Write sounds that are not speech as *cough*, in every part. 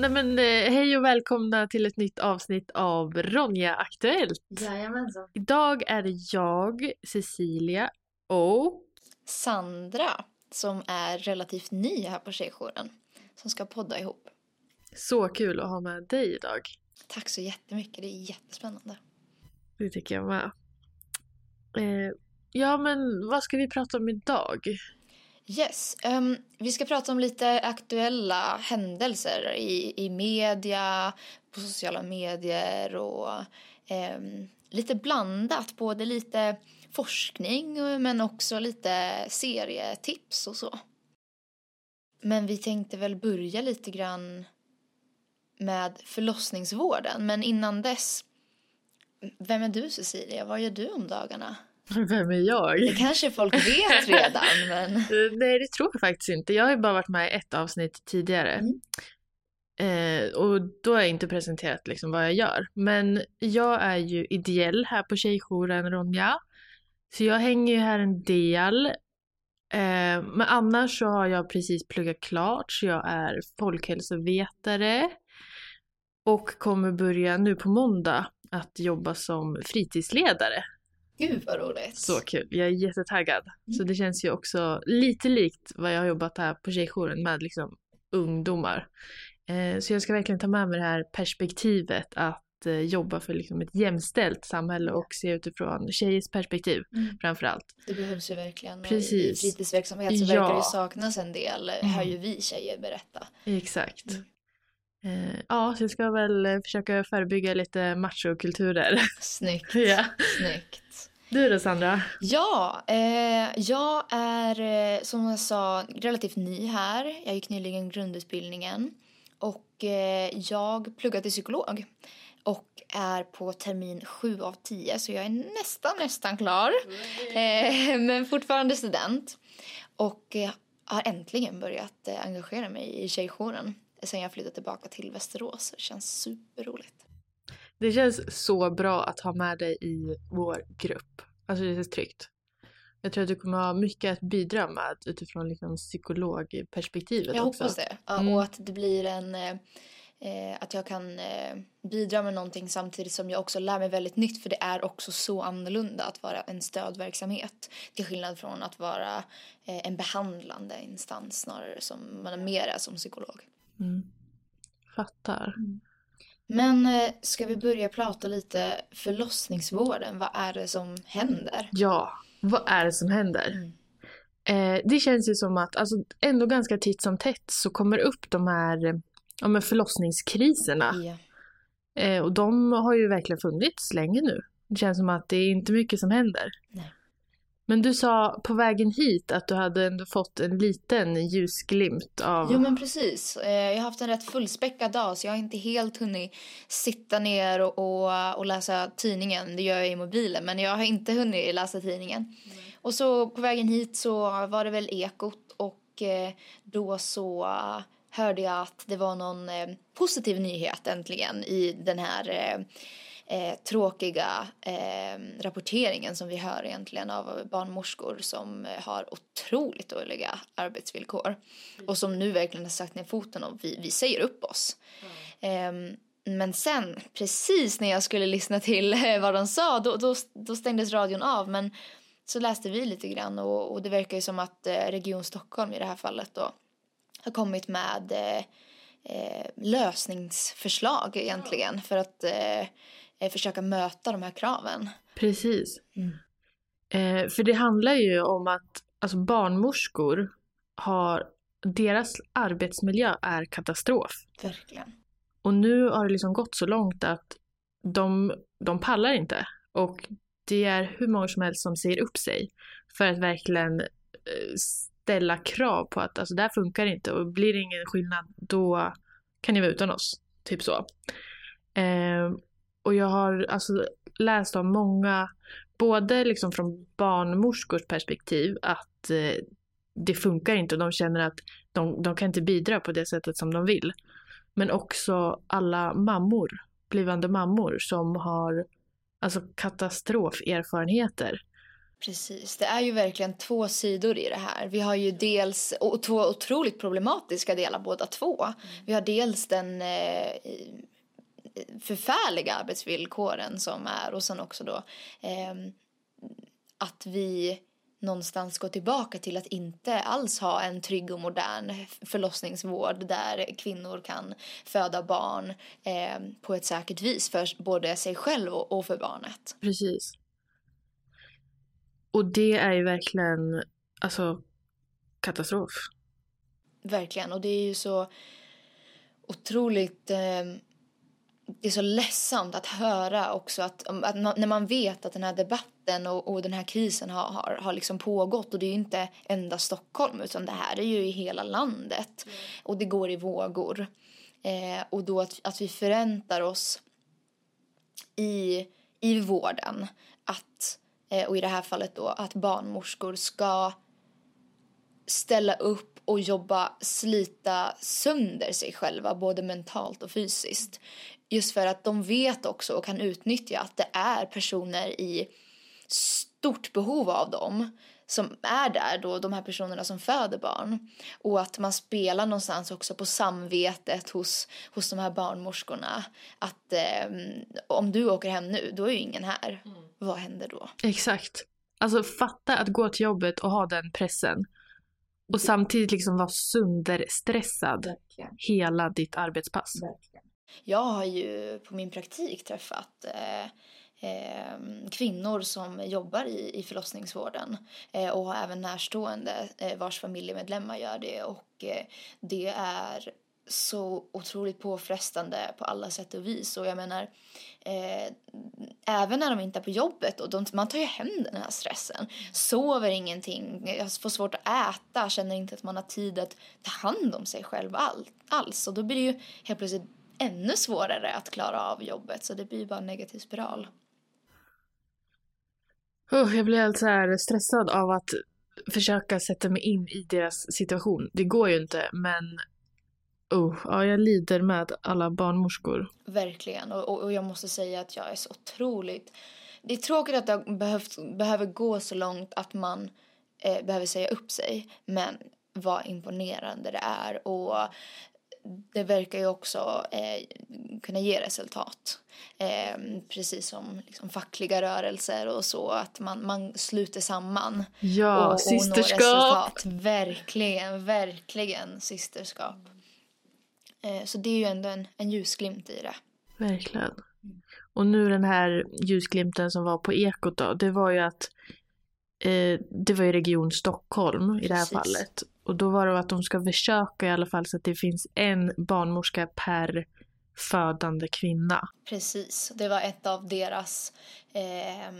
Nej men eh, hej och välkomna till ett nytt avsnitt av Ronja Aktuellt. Jajamensan. Idag är det jag, Cecilia och Sandra, som är relativt ny här på Tjejjouren, som ska podda ihop. så kul att ha med dig idag. Tack så jättemycket, det är jättespännande. Det tycker jag med. Eh, ja men vad ska vi prata om idag? Yes, Um, vi ska prata om lite aktuella händelser i, i media, på sociala medier och um, lite blandat. Både lite forskning men också lite serietips och så. Men vi tänkte väl börja lite grann med förlossningsvården. Men innan dess, vem är du Cecilia? Vad gör du om dagarna? *laughs* Vem är jag? Det kanske folk vet redan *laughs* men... Nej det tror jag faktiskt inte. Jag har ju bara varit med i ett avsnitt tidigare. Mm. Eh, och då har jag inte presenterat liksom vad jag gör. Men jag är ju ideell här på Tjejjouren Ronja. Så jag hänger ju här en del. Eh, men annars så har jag precis pluggat klart så jag är folkhälsovetare. Och kommer börja nu på måndag att jobba som fritidsledare. Gud vad roligt. Så kul, jag är jättetaggad. Så det känns ju också lite likt vad jag har jobbat här på Tjejjouren med liksom ungdomar. Eh, så jag ska verkligen ta med mig det här perspektivet att eh, jobba för liksom ett jämställt samhälle och se utifrån tjejers perspektiv Mm. framför allt. Det behövs ju verkligen. Precis. I fritidsverksamhet så Ja. verkar det saknas en del, Mm. hör ju vi tjejer berätta. Exakt. Mm. Eh, ja, så jag ska väl försöka förebygga lite machokulturer. Snyggt. *laughs* ja. Snyggt. Du då Sandra? Ja, eh, jag är eh, som jag sa relativt ny här. Jag gick nyligen grundutbildningen och eh, jag pluggar till psykolog och är på termin 7 av 10 så jag är nästan, nästan klar. Eh, men fortfarande student och eh, har äntligen börjat eh, engagera mig i tjejjouren sen jag flyttade tillbaka till Västerås. Det känns superroligt. Det känns så bra att ha med dig i vår grupp. Alltså det känns tryggt. Jag tror att du kommer ha mycket att bidra med utifrån liksom psykologperspektivet Jag också. hoppas det. Ja, Mm. Och att det blir en... Eh, eh, att jag kan eh, bidra med någonting samtidigt som jag också lär mig väldigt nytt. För det är också så annorlunda att vara en stödverksamhet. Till skillnad från att vara eh, en behandlande instans snarare som man mer är som psykolog. Mm. Fattar. Men eh, ska vi börja prata lite förlossningsvården? Vad är det som händer? Ja, vad är det som händer? Mm. Eh, det känns ju som att alltså, ändå ganska titt som tätt så kommer upp de här ja, förlossningskriserna. Eh, och de har ju verkligen funnits länge nu. Det känns som att det är inte mycket som händer. Nej. Men du sa på vägen hit att du hade ändå fått en liten ljusglimt av... Jo men precis. Eh, Jag har haft en rätt fullspäckad dag så jag har inte helt hunnit sitta ner och, och, och läsa tidningen. Det gör jag i mobilen men jag har inte hunnit läsa tidningen. Och så på vägen hit så var det väl Ekot och eh, då så hörde jag att det var någon eh, positiv nyhet äntligen i den här eh, tråkiga eh, rapporteringen som vi hör egentligen av barnmorskor som eh, har otroligt dåliga arbetsvillkor och som nu verkligen har sagt ner foten och vi, vi säger upp oss. Ehm, men sen, precis när jag skulle lyssna till eh, vad de sa, då, då, då stängdes radion av. Men så läste vi lite grann och, och det verkar ju som att eh, Region Stockholm i det här fallet då har kommit med eh, eh, lösningsförslag egentligen för att eh, eh, försöka möta de här kraven. Precis. Mm. Eh, för det handlar ju om att alltså, barnmorskor har... Deras arbetsmiljö är katastrof. Verkligen. Och nu har det liksom gått så långt att de, de pallar inte. Och det är hur många som helst som säger upp sig för att verkligen eh, ställa krav på att alltså, det här funkar inte och blir det ingen skillnad då kan ni vara utan oss. Typ så. Eh, och jag har alltså läst om många, både liksom från barnmorskors perspektiv att eh, det funkar inte och de känner att de, de kan inte bidra på det sättet som de vill. Men också alla mammor, blivande mammor som har alltså katastroferfarenheter Precis, det är ju verkligen två sidor i det här. Vi har ju dels, och två otroligt problematiska delar båda två. Mm. Vi har dels den eh, förfärliga arbetsvillkoren som är och sen också då eh, att vi någonstans gå tillbaka till att inte alls ha en trygg och modern förlossningsvård där kvinnor kan föda barn eh, på ett säkert vis för både sig själv och, och för barnet. Precis. Och det är ju verkligen alltså katastrof. Verkligen, och det är ju så otroligt eh, det är så ledsamt att höra också att, att, när man vet att den här debatten och, och den här krisen har, har, har liksom pågått och det är ju inte endast Stockholm utan det här är ju i hela landet mm. och det går i vågor. Eh, och då att, att vi förväntar oss i, i vården att, eh, och i det här fallet då att barnmorskor ska ställa upp och jobba, slita sönder sig själva både mentalt och fysiskt. Just för att de vet också och kan utnyttja att det är personer i stort behov av dem som är där då, de här personerna som föder barn. Och att man spelar någonstans också på samvetet hos, hos de här barnmorskorna. Att eh, om du åker hem nu, då är ju ingen här. Mm. Vad händer då? Exakt. Alltså fatta att gå till jobbet och ha den pressen. Och samtidigt liksom vara sönderstressad hela ditt arbetspass. Verkligen. Jag har ju på min praktik träffat eh, eh, kvinnor som jobbar i, i förlossningsvården eh, och har även närstående eh, vars familjemedlemmar gör det och eh, det är så otroligt påfrestande på alla sätt och vis. Och jag menar, eh, även när de inte är på jobbet, och de, man tar ju hem den här stressen. Sover ingenting, får svårt att äta, känner inte att man har tid att ta hand om sig själv all, alls. Och då blir det ju helt plötsligt ännu svårare att klara av jobbet. Så det blir bara en negativ spiral. Oh, jag blir helt så stressad av att försöka sätta mig in i deras situation. Det går ju inte, men Oh, ja, jag lider med alla barnmorskor. Verkligen. Och, och jag måste säga att jag är så otroligt... Det är tråkigt att det behövt, behöver gå så långt att man eh, behöver säga upp sig. Men vad imponerande det är. Och det verkar ju också eh, kunna ge resultat. Eh, precis som liksom, fackliga rörelser och så, att man, man sluter samman. Ja, och, och systerskap! Verkligen, verkligen systerskap. Eh, så det är ju ändå en, en ljusglimt i det. Verkligen. Och nu den här ljusglimten som var på Ekot då, det var ju att eh, det var ju Region Stockholm i det här fallet. Och då var det att de ska försöka i alla fall så att det finns en barnmorska per födande kvinna. Precis, det var ett av deras eh,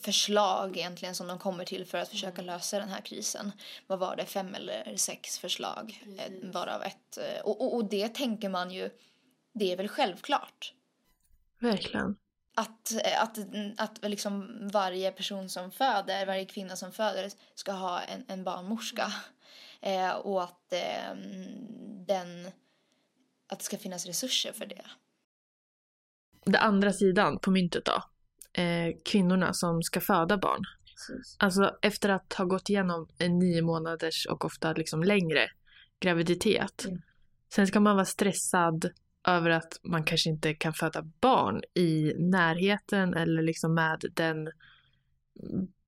förslag egentligen som de kommer till för att försöka lösa den här krisen. Vad var det, fem eller sex förslag mm. varav ett. Eh, och, och, och det tänker man ju, det är väl självklart. Verkligen. Att, eh, att, att liksom varje person som föder, varje kvinna som föder ska ha en, en barnmorska. Eh, och att eh, den att det ska finnas resurser för det. Den andra sidan på myntet då. Eh, kvinnorna som ska föda barn. Precis. Alltså efter att ha gått igenom en nio månaders och ofta liksom längre graviditet. Mm. Sen ska man vara stressad över att man kanske inte kan föda barn i närheten eller liksom med den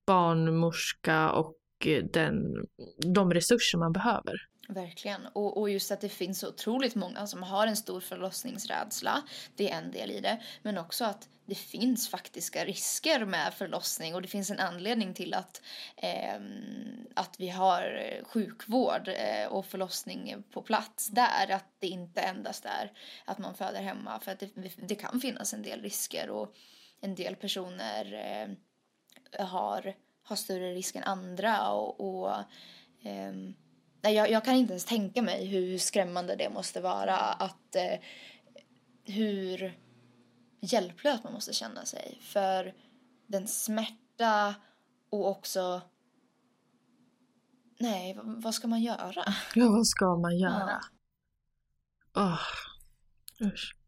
barnmorska och Eh, den, de resurser man behöver. Verkligen. Och, och just att det finns så otroligt många som har en stor förlossningsrädsla. Det är en del i det. Men också att det finns faktiska risker med förlossning och det finns en anledning till att, eh, att vi har eh, sjukvård eh, och förlossning på plats där. Att det inte endast är att man föder hemma. För att det, det kan finnas en del risker och en del personer eh, har, har större risk än andra. och, och ehm, Nej, jag, jag, kan inte ens tänka mig hur skrämmande det måste vara att eh, hur hjälplös man måste känna sig för den smärta och också nej, vad ska man göra? Ja, vad ska man göra? Ja. oh. usch.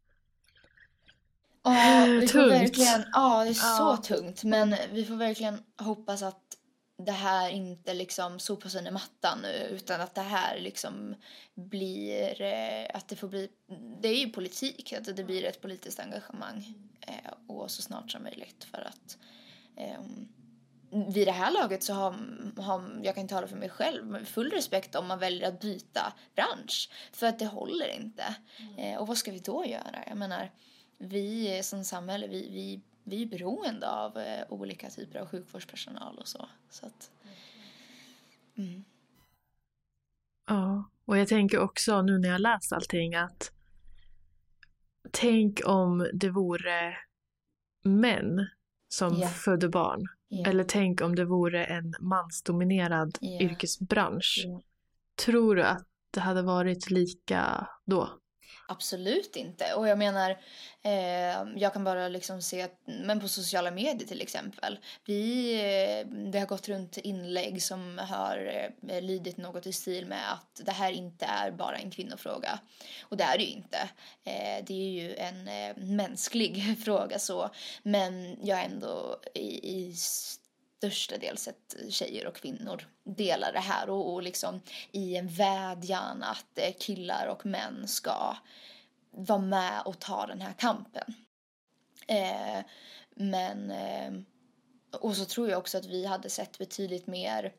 Ja, vi får tungt. verkligen, ja det är så tungt men vi får verkligen hoppas att det här inte liksom sopas under mattan nu utan att det här liksom blir, eh, att det får bli, det är ju politik, att det blir ett politiskt engagemang eh, och så snart som möjligt för att eh, vid det här laget så har, har, jag kan tala för mig själv, full respekt om man väljer att byta bransch. För att det håller inte. Mm. Eh, och vad ska vi då göra? Jag menar, vi som samhälle, vi, vi, vi är beroende av eh, olika typer av sjukvårdspersonal och så. så att, mm. Ja, och jag tänker också nu när jag läst allting att tänk om det vore män som yeah. födde barn. Yeah. Eller tänk om det vore en mansdominerad yeah. yrkesbransch. Tror du att det hade varit lika då? Absolut inte. Och jag menar, eh, jag kan bara liksom se att, men på sociala medier till exempel. Vi, eh, det har gått runt inlägg som har eh, lydit något i stil med att det här inte är bara en kvinnofråga. Och det är det ju inte. Eh, det är ju en eh, mänsklig *laughs* fråga så. Men jag är ändå i, i störstadels ett tjejer och kvinnor delar det här och, och liksom i en vädjan att eh, killar och män ska vara med och ta den här kampen. Eh, men eh, och så tror jag också att vi hade sett betydligt mer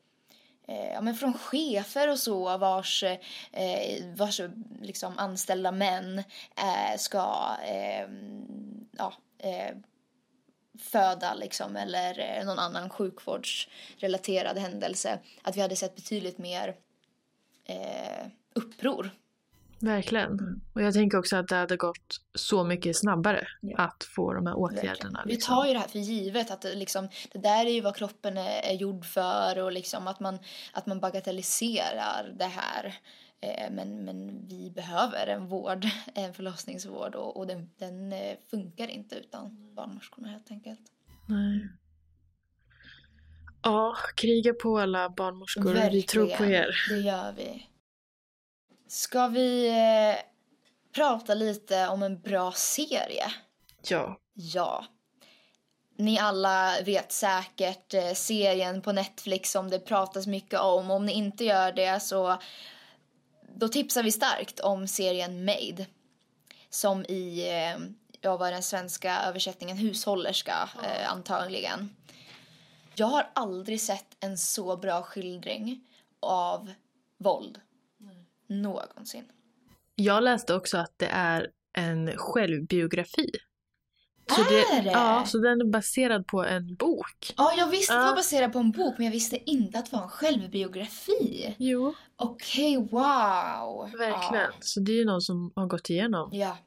eh, ja, men från chefer och så vars, eh, vars liksom anställda män eh, ska eh, ja, eh, föda liksom, eller eh, någon annan sjukvårdsrelaterad händelse. Att vi hade sett betydligt mer eh, uppror. Verkligen. Mm. Och jag tänker också att det hade gått så mycket snabbare ja. att få de här åtgärderna. Liksom. Vi tar ju det här för givet att det, liksom, det där är ju vad kroppen är, är gjord för och liksom att man, att man bagatelliserar det här. Eh, men, men vi behöver en vård, *laughs* en förlossningsvård och, och den, den eh, funkar inte utan barnmorskorna helt enkelt. Nej. Ja, kriga på alla barnmorskor. Verkligen, vi tror på er. det gör vi. Ska vi eh, prata lite om en bra serie? Ja. Ja. Ni alla vet säkert eh, serien på Netflix som det pratas mycket om. Om ni inte gör det så då tipsar vi starkt om serien Made. Som i, eh, ja vad den svenska översättningen, hushållerska eh, antagligen. Jag har aldrig sett en så bra skildring av våld. Nej. Någonsin. Jag läste också att det är en självbiografi. Så är det? Ja, så den är baserad på en bok. Ja, jag visste att det var baserad på en bok men jag visste inte att det var en självbiografi. Jo. Okej, okay, wow. Verkligen. Ja. Så det är ju någon som har gått igenom. Ja.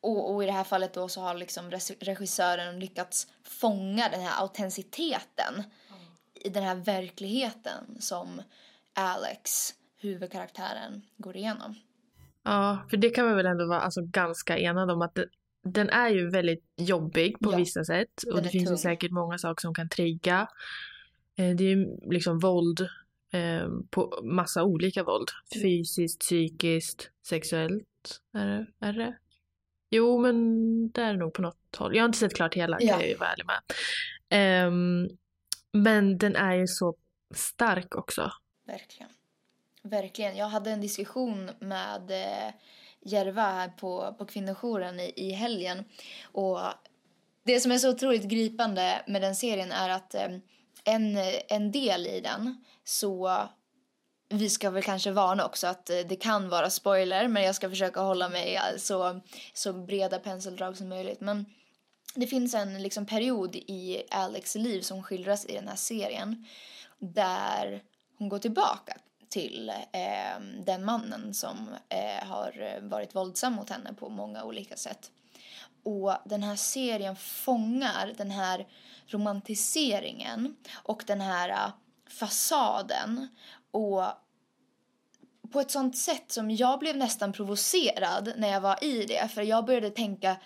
Och, och i det här fallet då så har liksom regissören lyckats fånga den här autenticiteten mm. i den här verkligheten som Alex, huvudkaraktären, går igenom. Ja, för det kan man väl ändå vara alltså, ganska enad om att det, den är ju väldigt jobbig på ja, vissa sätt. Och det finns ju säkert många saker som kan trigga. Eh, det är ju liksom våld eh, på massa olika våld. Mm. Fysiskt, psykiskt, sexuellt. Är det? Är det? Jo, men det är nog på något håll. Jag har inte sett klart hela, ja. kan jag ju vara ärlig med. Um, men den är ju så stark också. Verkligen. Verkligen. Jag hade en diskussion med eh, Järva här på, på kvinnojouren i, i helgen. Och det som är så otroligt gripande med den serien är att eh, en, en del i den så vi ska väl kanske varna också att eh, det kan vara spoiler men jag ska försöka hålla mig eh, så, så breda penseldrag som möjligt. Men det finns en liksom period i Alex liv som skildras i den här serien där hon går tillbaka till eh, den mannen som eh, har varit våldsam mot henne på många olika sätt. Och den här serien fångar den här romantiseringen och den här eh, fasaden och på ett sånt sätt som jag blev nästan provocerad när jag var i det för jag började tänka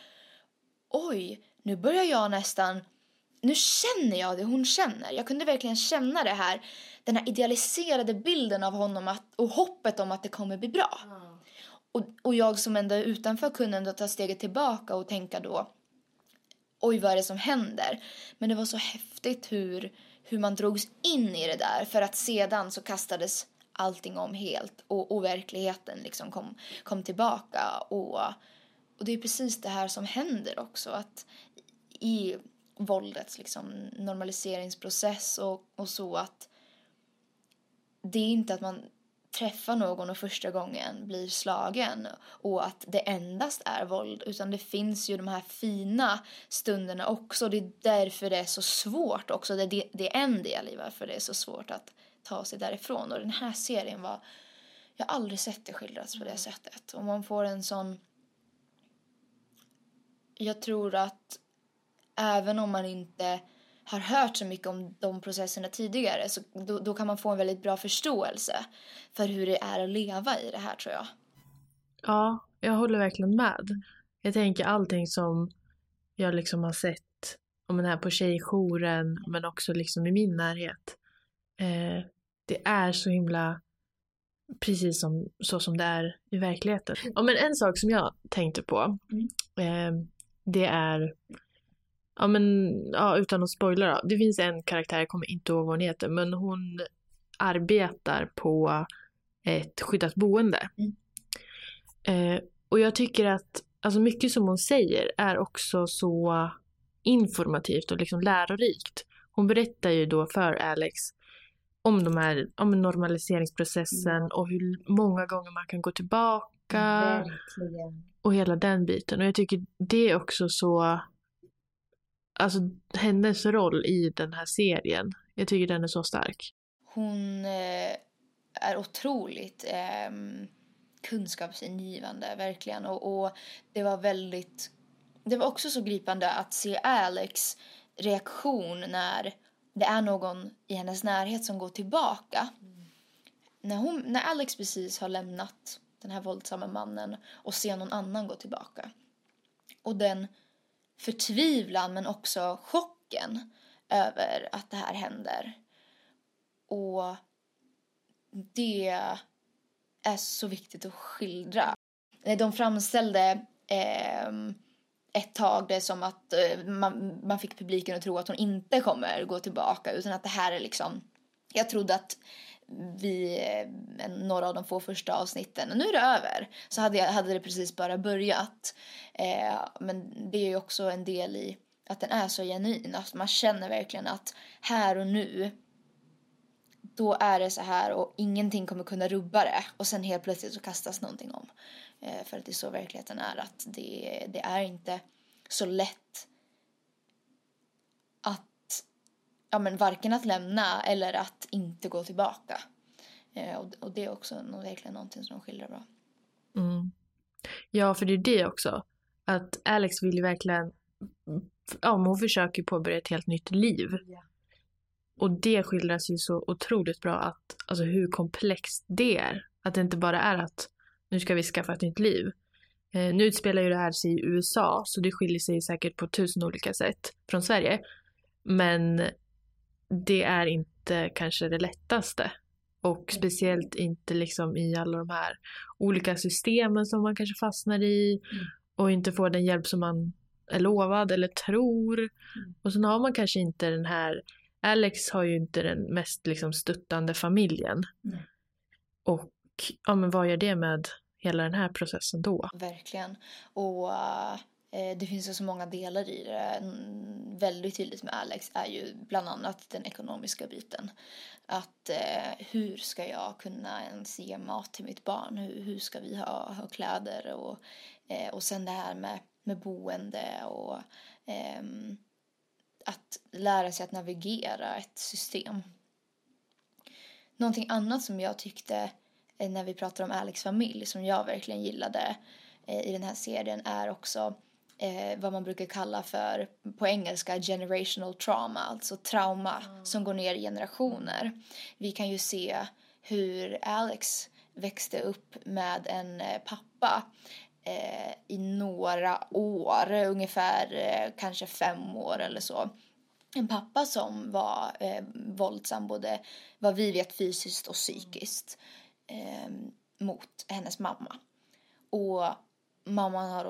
oj, nu börjar jag nästan nu känner jag det hon känner. Jag kunde verkligen känna det här den här idealiserade bilden av honom att, och hoppet om att det kommer bli bra. Mm. Och, och jag som ändå är utanför kunde ändå ta steget tillbaka och tänka då oj vad är det som händer? Men det var så häftigt hur, hur man drogs in i det där för att sedan så kastades allting om helt och, och verkligheten liksom kom, kom tillbaka och, och det är precis det här som händer också att i våldets liksom normaliseringsprocess och, och så att det är inte att man träffar någon och första gången blir slagen och att det endast är våld utan det finns ju de här fina stunderna också. Det är därför det är så svårt också. Det är, det är en del i varför det är så svårt att ta sig därifrån och den här serien var jag har aldrig sett det skildrats på det sättet och man får en sån jag tror att även om man inte har hört så mycket om de processerna tidigare så då, då, kan man få en väldigt bra förståelse för hur det är att leva i det här tror jag. Ja, jag håller verkligen med. Jag tänker allting som jag liksom har sett om den här på tjejjouren men också liksom i min närhet. Eh, det är så himla precis som, så som det är i verkligheten. Ja, men en sak som jag tänkte på mm. eh, det är ja men, ja, utan att spoila då. Det finns en karaktär, jag kommer inte ihåg vad hon heter, men hon arbetar på ett skyddat boende. Mm. Eh, och jag tycker att alltså mycket som hon säger är också så informativt och liksom lärorikt. Hon berättar ju då för Alex om de här om normaliseringsprocessen mm. och hur många gånger man kan gå tillbaka. Verkligen. Och hela den biten. Och jag tycker det är också så alltså hennes roll i den här serien. Jag tycker den är så stark. Hon eh, är otroligt eh, kunskapsingivande, verkligen. Och, och, det var väldigt... Det var också så gripande att se Alex reaktion när det är någon i hennes närhet som går tillbaka. Mm. När, hon, när Alex precis har lämnat den här våldsamma mannen och ser någon annan gå tillbaka. Och den förtvivlan men också chocken över att det här händer. Och det är så viktigt att skildra. Eh, de framställde eh, ett tag det som att eh, man, man fick publiken att tro att hon inte kommer gå tillbaka utan att det här är liksom jag trodde att vid eh, några av de få första avsnitten. Och nu är det över. Så hade, jag, hade det precis bara börjat. Eh, men det är ju också en del i att den är så genuin. Att man känner verkligen att här och nu då är det så här och ingenting kommer kunna rubba det. Och sen helt plötsligt så kastas någonting om. Eh, för att det är så verkligheten är. Att det, det är inte så lätt ja, men varken att lämna eller att inte gå tillbaka. Eh, och, och, det är också nog verkligen någonting som de skildrar bra. Mm. Ja, för det är det också. Att Alex vill ju verkligen, ja, hon försöker påbörja ett helt nytt liv. Ja. Och det skildras ju så otroligt bra att, alltså hur komplext det är. Att det inte bara är att nu ska vi skaffa ett nytt liv. Eh, nu utspelar ju det här sig i USA så det skiljer sig säkert på tusen olika sätt från Sverige. Men det är inte kanske det lättaste. Och speciellt inte liksom i alla de här olika systemen som man kanske fastnar i mm. och inte får den hjälp som man är lovad eller tror. Mm. Och sen har man kanske inte den här, Alex har ju inte den mest liksom stöttande familjen. Mm. Och ja men vad gör det med hela den här processen då? Verkligen. Och Eh, Eh, det finns ju så många delar i det. Mm, väldigt tydligt med Alex är ju bland annat den ekonomiska biten. Att eh, hur ska jag kunna ens ge mat till mitt barn? Hur, hur ska vi ha, ha kläder? Och, eh, och sen det här med, med boende och eh, att lära sig att navigera ett system. Någonting annat som jag tyckte eh, när vi pratar om Alex familj som jag verkligen gillade eh, i den här serien är också eh, vad man brukar kalla för på engelska generational trauma, alltså trauma mm. som går ner i generationer. Vi kan ju se hur Alex växte upp med en eh, pappa eh, i några år, ungefär eh, kanske fem år eller så. En pappa som var eh, våldsam både vad vi vet fysiskt och psykiskt eh, mot hennes mamma. Och mamman har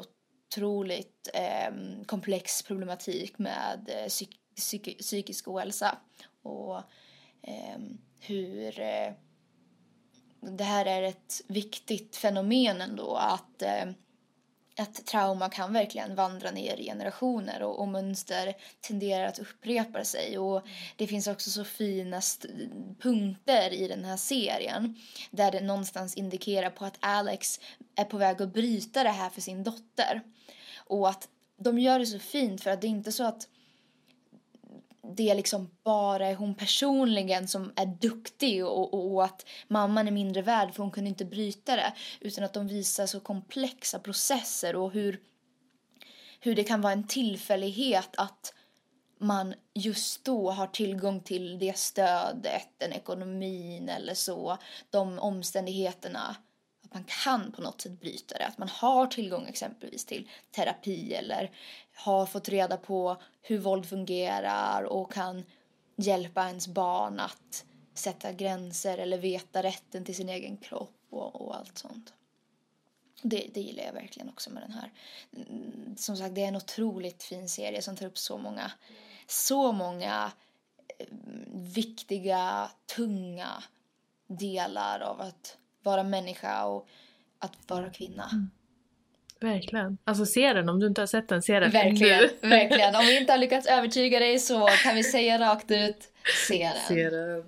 otroligt eh, komplex problematik med eh, psyk psyk psykisk ohälsa. Och eh, hur eh, det här är ett viktigt fenomen ändå att eh, att trauma kan verkligen vandra ner i generationer och, och mönster tenderar att upprepa sig. Och det finns också så fina punkter i den här serien där det någonstans indikerar på att Alex är på väg att bryta det här för sin dotter. Och att de gör det så fint för att det är inte så att det liksom bara är hon personligen som är duktig och, och, och, att mamman är mindre värd för hon kunde inte bryta det. Utan att de visar så komplexa processer och hur, hur det kan vara en tillfällighet att man just då har tillgång till det stödet, den ekonomin eller så, de omständigheterna att man kan på något sätt bryta det. Att man har tillgång exempelvis till terapi eller har fått reda på hur våld fungerar och kan hjälpa ens barn att sätta gränser eller veta rätten till sin egen kropp och, och allt sånt. Det, det gillar jag verkligen också med den här. Mm, som sagt, det är en otroligt fin serie som tar upp så många, så många eh, viktiga, tunga delar av att vara människa och att vara kvinna. Mm. Verkligen. Alltså se den, om du inte har sett den, se den Verkligen, nu. *laughs* verkligen. Om vi inte har *laughs* lyckats övertyga dig så kan vi säga rakt ut, se den. Se den.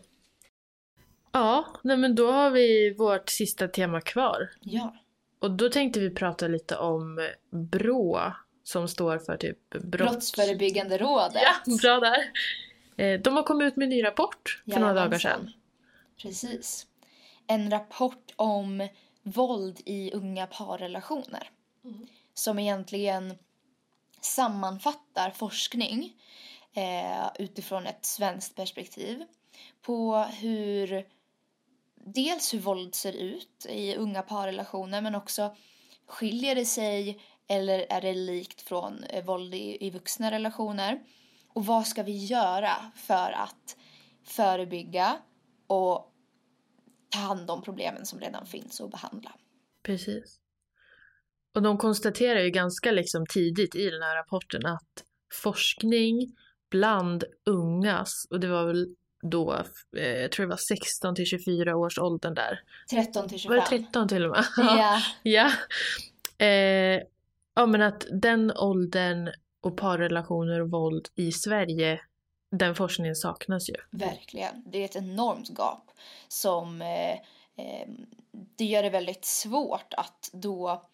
Ja, nej men då har vi vårt sista tema kvar. Ja. Och då tänkte vi prata lite om BRÅ som står för typ brott... Brottsförebyggande rådet. Ja, bra där. Eh, de har kommit ut med en ny rapport för några dagar sedan. Precis. En rapport om våld i unga parrelationer. Mm. Som egentligen sammanfattar forskning eh, utifrån ett svenskt perspektiv på hur dels hur våld ser ut i unga parrelationer men också skiljer det sig eller är det likt från eh, våld i, i vuxna relationer? Och vad ska vi göra för att förebygga och ta hand om problemen som redan finns och behandla? Precis. Och de konstaterar ju ganska liksom tidigt i den här rapporten att forskning bland ungas, och det var väl då, eh, jag tror det var 16 till 24 års åldern där. 13 till 25. Var det 13 till och med? Ja. *laughs* ja. Eh, ja men att den åldern och parrelationer och våld i Sverige, den forskningen saknas ju. Verkligen. Det är ett enormt gap som eh, eh, det gör det väldigt svårt att då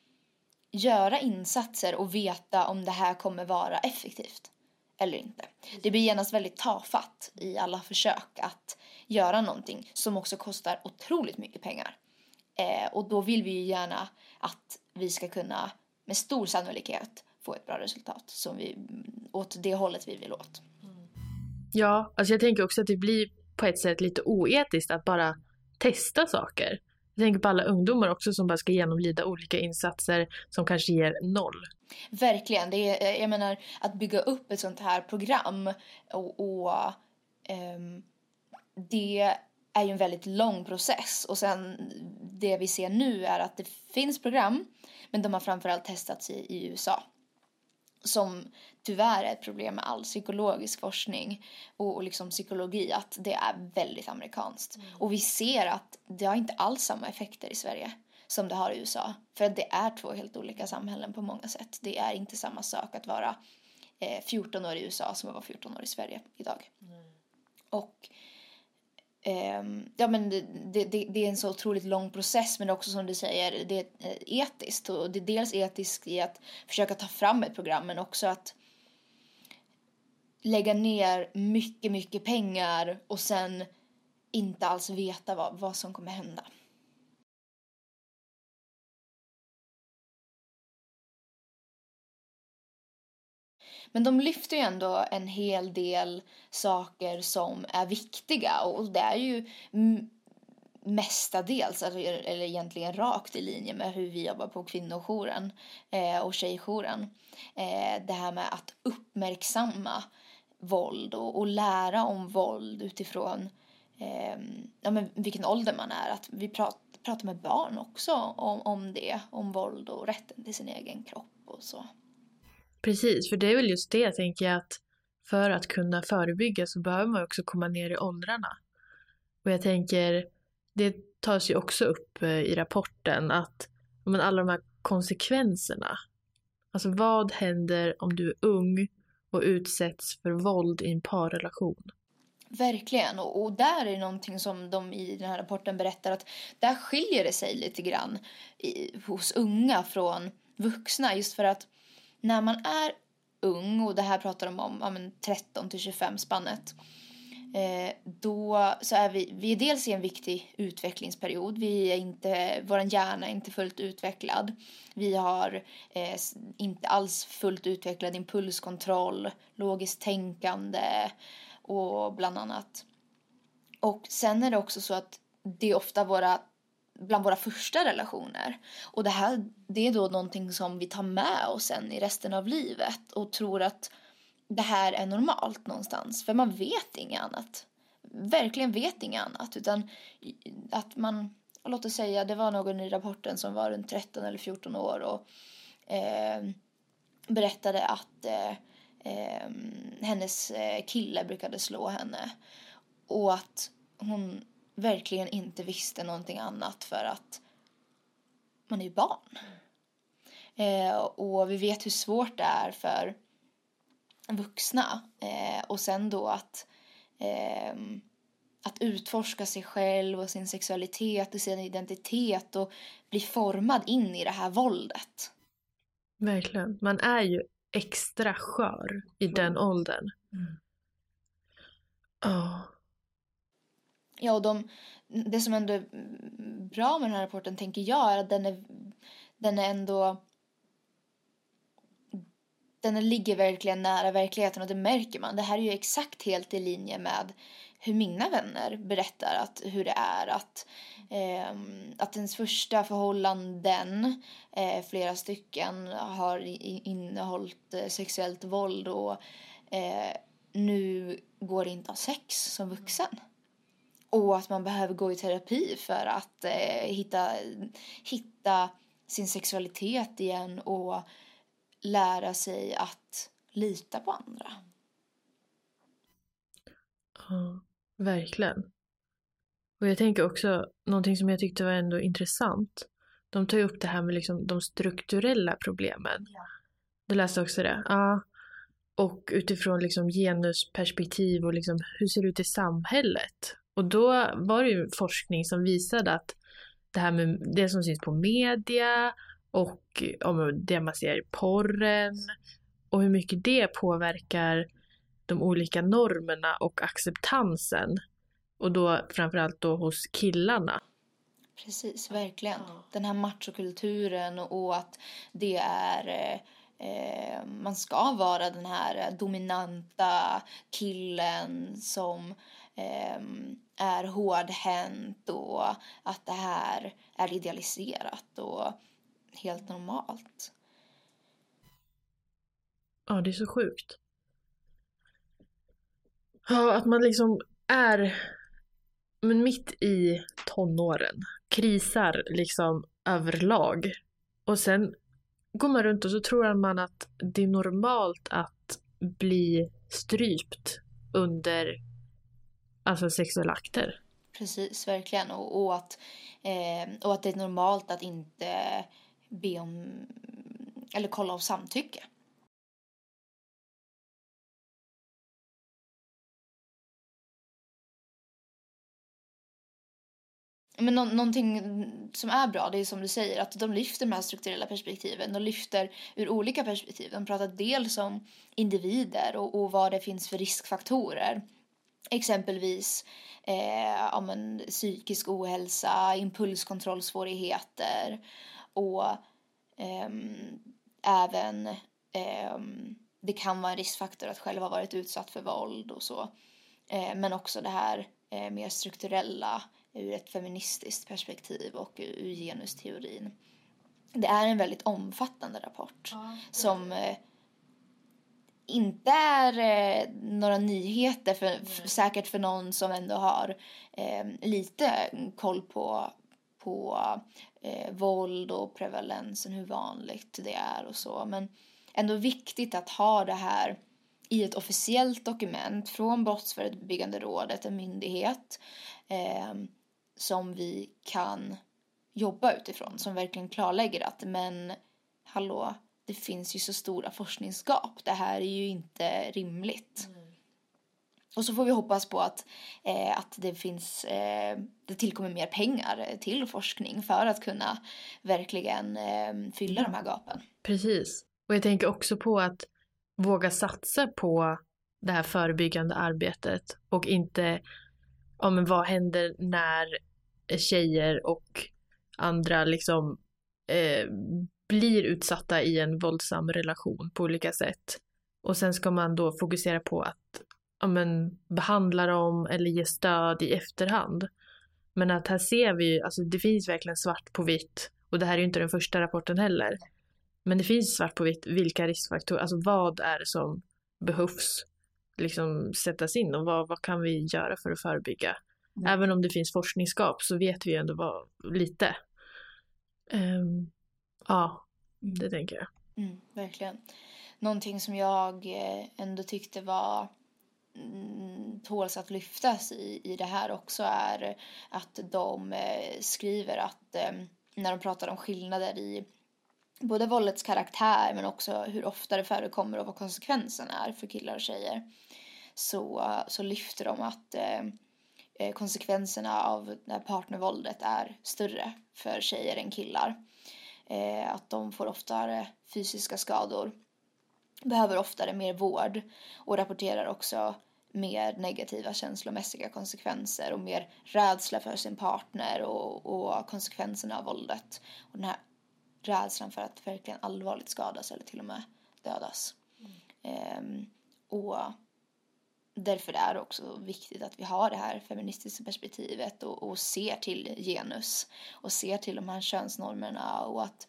göra insatser och veta om det här kommer vara effektivt eller inte. Det blir genast väldigt tafatt i alla försök att göra någonting som också kostar otroligt mycket pengar. Eh, och då vill vi ju gärna att vi ska kunna med stor sannolikhet få ett bra resultat som vi, åt det hållet vi vill åt. Ja, alltså jag tänker också att det blir på ett sätt lite oetiskt att bara testa saker. Jag tänker på alla ungdomar också som bara ska genomlida olika insatser som kanske ger noll. Verkligen. Det är, eh, jag menar, att bygga upp ett sånt här program och, och um, det är ju en väldigt lång process. Och sen det vi ser nu är att det finns program men de har framförallt testats i, i USA som tyvärr är ett problem med all psykologisk forskning och, och liksom psykologi att det är väldigt amerikanskt. Mm. Och vi ser att det har inte alls samma effekter i Sverige som det har i USA. För att det är två helt olika samhällen på många sätt. Det är inte samma sak att vara eh, 14 år i USA som att vara 14 år i Sverige idag. Mm. Och Ehm, ja, men det, det, det, är en så otroligt lång process men också som du säger, det är eh, etiskt. Och det är dels etiskt i att försöka ta fram ett program men också att lägga ner mycket, mycket pengar och sen inte alls veta vad, vad som kommer hända. Men de lyfter ju ändå en hel del saker som är viktiga och det är ju mestadels, alltså, eller egentligen rakt i linje med hur vi jobbar på kvinnojouren eh, och tjejjouren. Eh, det här med att uppmärksamma våld och, och lära om våld utifrån eh, ja, men vilken ålder man är. Att vi pratar, pratar med barn också om, om det, om våld och rätten till sin egen kropp och så. Precis, för det är väl just det tänker jag att för att kunna förebygga så behöver man också komma ner i åldrarna. Och jag tänker, det tas ju också upp eh, i rapporten att men alla de här konsekvenserna. Alltså vad händer om du är ung och utsätts för våld i en parrelation? Verkligen, och, och, där är det någonting som de i den här rapporten berättar att där skiljer det sig lite grann i, hos unga från vuxna just för att när man är ung och det här pratar de om ja, 13 till 25 spannet eh, då så är vi, vi är dels i en viktig utvecklingsperiod. Vi är inte, vår hjärna är inte fullt utvecklad. Vi har eh, inte alls fullt utvecklad impulskontroll, logiskt tänkande och bland annat. Och sen är det också så att det är ofta våra bland våra första relationer. Och det här det är då någonting som vi tar med oss sen i resten av livet och tror att det här är normalt någonstans. För man vet inget annat. Verkligen vet inget annat. Utan att man, låt oss säga, det var någon i rapporten som var runt 13 eller 14 år och eh, berättade att eh, eh, hennes eh, kille brukade slå henne. Och att hon verkligen inte visste någonting annat för att man är ju barn. Eh, och vi vet hur svårt det är för vuxna. Eh, och sen då att, eh, att utforska sig själv och sin sexualitet och sin identitet och bli formad in i det här våldet. Verkligen. Man är ju extra skör i mm. den åldern. Mm. Oh. Ja, och de, det som ändå är bra med den här rapporten tänker jag är att den är, den är ändå den ligger verkligen nära verkligheten och det märker man. Det här är ju exakt helt i linje med hur mina vänner berättar att, hur det är att, eh, att ens första förhållanden, eh, flera stycken, har innehållit eh, sexuellt våld och eh, nu går det inte att ha sex som vuxen. Och att man behöver gå i terapi för att eh, hitta, hitta sin sexualitet igen och lära sig att lita på andra. Ja, verkligen. Och jag tänker också, någonting som jag tyckte var ändå intressant. De tar ju upp det här med liksom de strukturella problemen. Ja. Du läste också det? Ja. Och utifrån liksom genusperspektiv och liksom hur ser det ut i samhället? Och då var det ju forskning som visade att det här med det som syns på media och om det man ser i porren och hur mycket det påverkar de olika normerna och acceptansen. Och då framförallt då hos killarna. Precis, verkligen. Den här machokulturen och att det är eh, man ska vara den här dominanta killen som eh, är hårdhänt och att det här är idealiserat och helt normalt. Ja, det är så sjukt. Ja, att man liksom är men mitt i tonåren, krisar liksom överlag. Och sen går man runt och så tror man att det är normalt att bli strypt under alltså sexuella akter. Precis, verkligen. Och, och att, eh, och att det är normalt att inte be om eller kolla av samtycke. Men nå någonting som är bra, det är som du säger, att de lyfter de här strukturella perspektiven. De lyfter ur olika perspektiv. De pratar dels om individer och, och vad det finns för riskfaktorer. Exempelvis eh, ja, men, psykisk ohälsa, impulskontrollsvårigheter och eh, även eh, det kan vara en riskfaktor att själv ha varit utsatt för våld och så. Eh, men också det här eh, mer strukturella ur ett feministiskt perspektiv och ur genusteorin. Det är en väldigt omfattande rapport ja, som inte är eh, några nyheter, för, för, säkert för någon som ändå har eh, lite koll på, på eh, våld och prevalensen, hur vanligt det är och så. Men ändå viktigt att ha det här i ett officiellt dokument från Brottsförebyggande rådet, en myndighet, eh, som vi kan jobba utifrån, som verkligen klarlägger att men hallå, det finns ju så stora forskningsgap. Det här är ju inte rimligt. Mm. Och så får vi hoppas på att, eh, att det finns, eh, det tillkommer mer pengar till forskning för att kunna verkligen eh, fylla de här gapen. Precis. Och jag tänker också på att våga satsa på det här förebyggande arbetet och inte, ja men vad händer när tjejer och andra liksom eh, blir utsatta i en våldsam relation på olika sätt. Och sen ska man då fokusera på att ja, men, behandla dem eller ge stöd i efterhand. Men att här ser vi, alltså det finns verkligen svart på vitt och det här är ju inte den första rapporten heller. Men det finns svart på vitt vilka riskfaktorer, alltså vad är det som behövs liksom sättas in och vad, vad kan vi göra för att förebygga? Mm. Även om det finns forskningsskap så vet vi ändå vad, lite. Um, ja, det tänker jag. Mm, verkligen. Någonting som jag eh, ändå tyckte var mm, tåls att lyftas i, i det här också är att de eh, skriver att eh, när de pratar om skillnader i både våldets karaktär men också hur ofta det förekommer och vad konsekvensen är för killar och tjejer så, så lyfter de att eh konsekvenserna av det här partnervåldet är större för tjejer än killar. Eh, att de får oftare fysiska skador, behöver oftare mer vård och rapporterar också mer negativa känslomässiga konsekvenser och mer rädsla för sin partner och, och konsekvenserna av våldet. Och den här rädslan för att verkligen allvarligt skadas eller till och med dödas. Mm. Um, och därför är det också viktigt att vi har det här feministiska perspektivet och, och ser till genus och ser till de här könsnormerna och att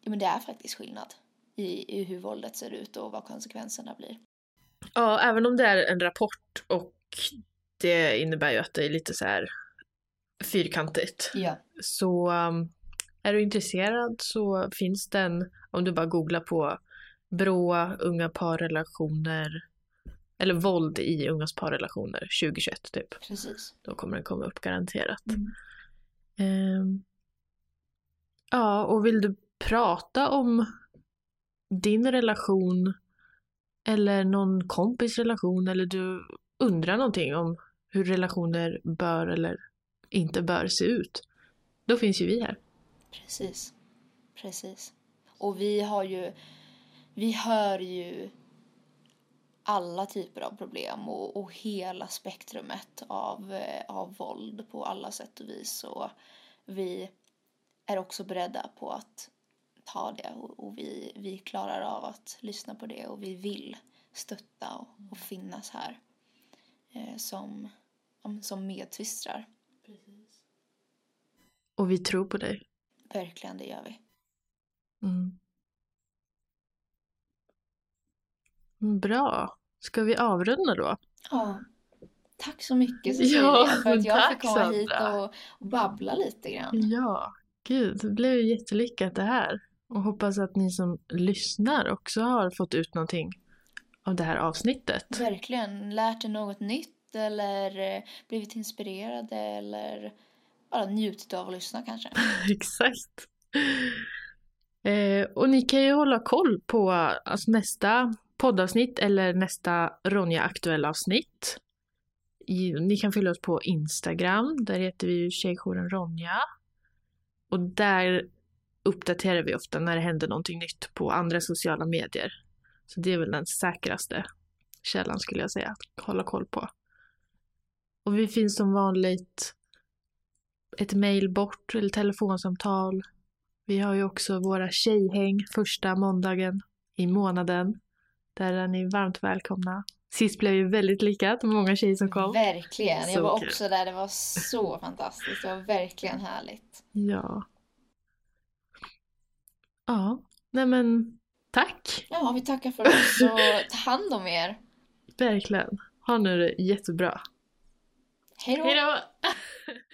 ja, men det är faktiskt skillnad i, i hur våldet ser ut och vad konsekvenserna blir. Ja, även om det är en rapport och det innebär ju att det är lite så här fyrkantigt. Ja. Så um, är du intresserad så finns den, om du bara googlar på Brå, unga parrelationer, eller våld i ungas parrelationer 2021 typ. Precis. Då kommer den komma upp garanterat. Mm. Um, ja, och vill du prata om din relation eller någon kompis relation eller du undrar någonting om hur relationer bör eller inte bör se ut, då finns ju vi här. Precis. Precis. Och vi har ju, vi hör ju alla typer av problem och, och hela spektrumet av, eh, av våld på alla sätt och vis. Och vi är också beredda på att ta det och, och vi, vi klarar av att lyssna på det och vi vill stötta och, och finnas här eh, som, som medsystrar. Och vi tror på dig. Verkligen, det gör vi. Mm. Bra. Ska vi avrunda då? Ja. Tack så mycket Cecilia ja, för att jag fick komma hit och, och babbla lite grann. Ja, gud, det blev jättelyckat det här. Och hoppas att ni som lyssnar också har fått ut någonting av det här avsnittet. Verkligen, lärt er något nytt eller eh, blivit inspirerade eller bara njutit av att lyssna kanske. *laughs* Exakt. Eh, och ni kan ju hålla koll på alltså, nästa poddavsnitt eller nästa Ronja aktuella avsnitt. Ni kan följa oss på Instagram, där heter vi ju Tjejjouren Ronja. Och där uppdaterar vi ofta när det händer någonting nytt på andra sociala medier. Så det är väl den säkraste källan skulle jag säga att hålla koll på. Och vi finns som vanligt ett mejl bort eller telefonsamtal. Vi har ju också våra tjejhäng första måndagen i månaden. Där är ni varmt välkomna. Sist blev ju väldigt lyckat, många tjejer som kom. Verkligen, jag var också där, det var så *laughs* fantastiskt, det var verkligen härligt. Ja. Ja, nej men tack. Ja, vi tackar för oss och ta hand om er. Verkligen. Ha nu det jättebra. Hej då. *laughs*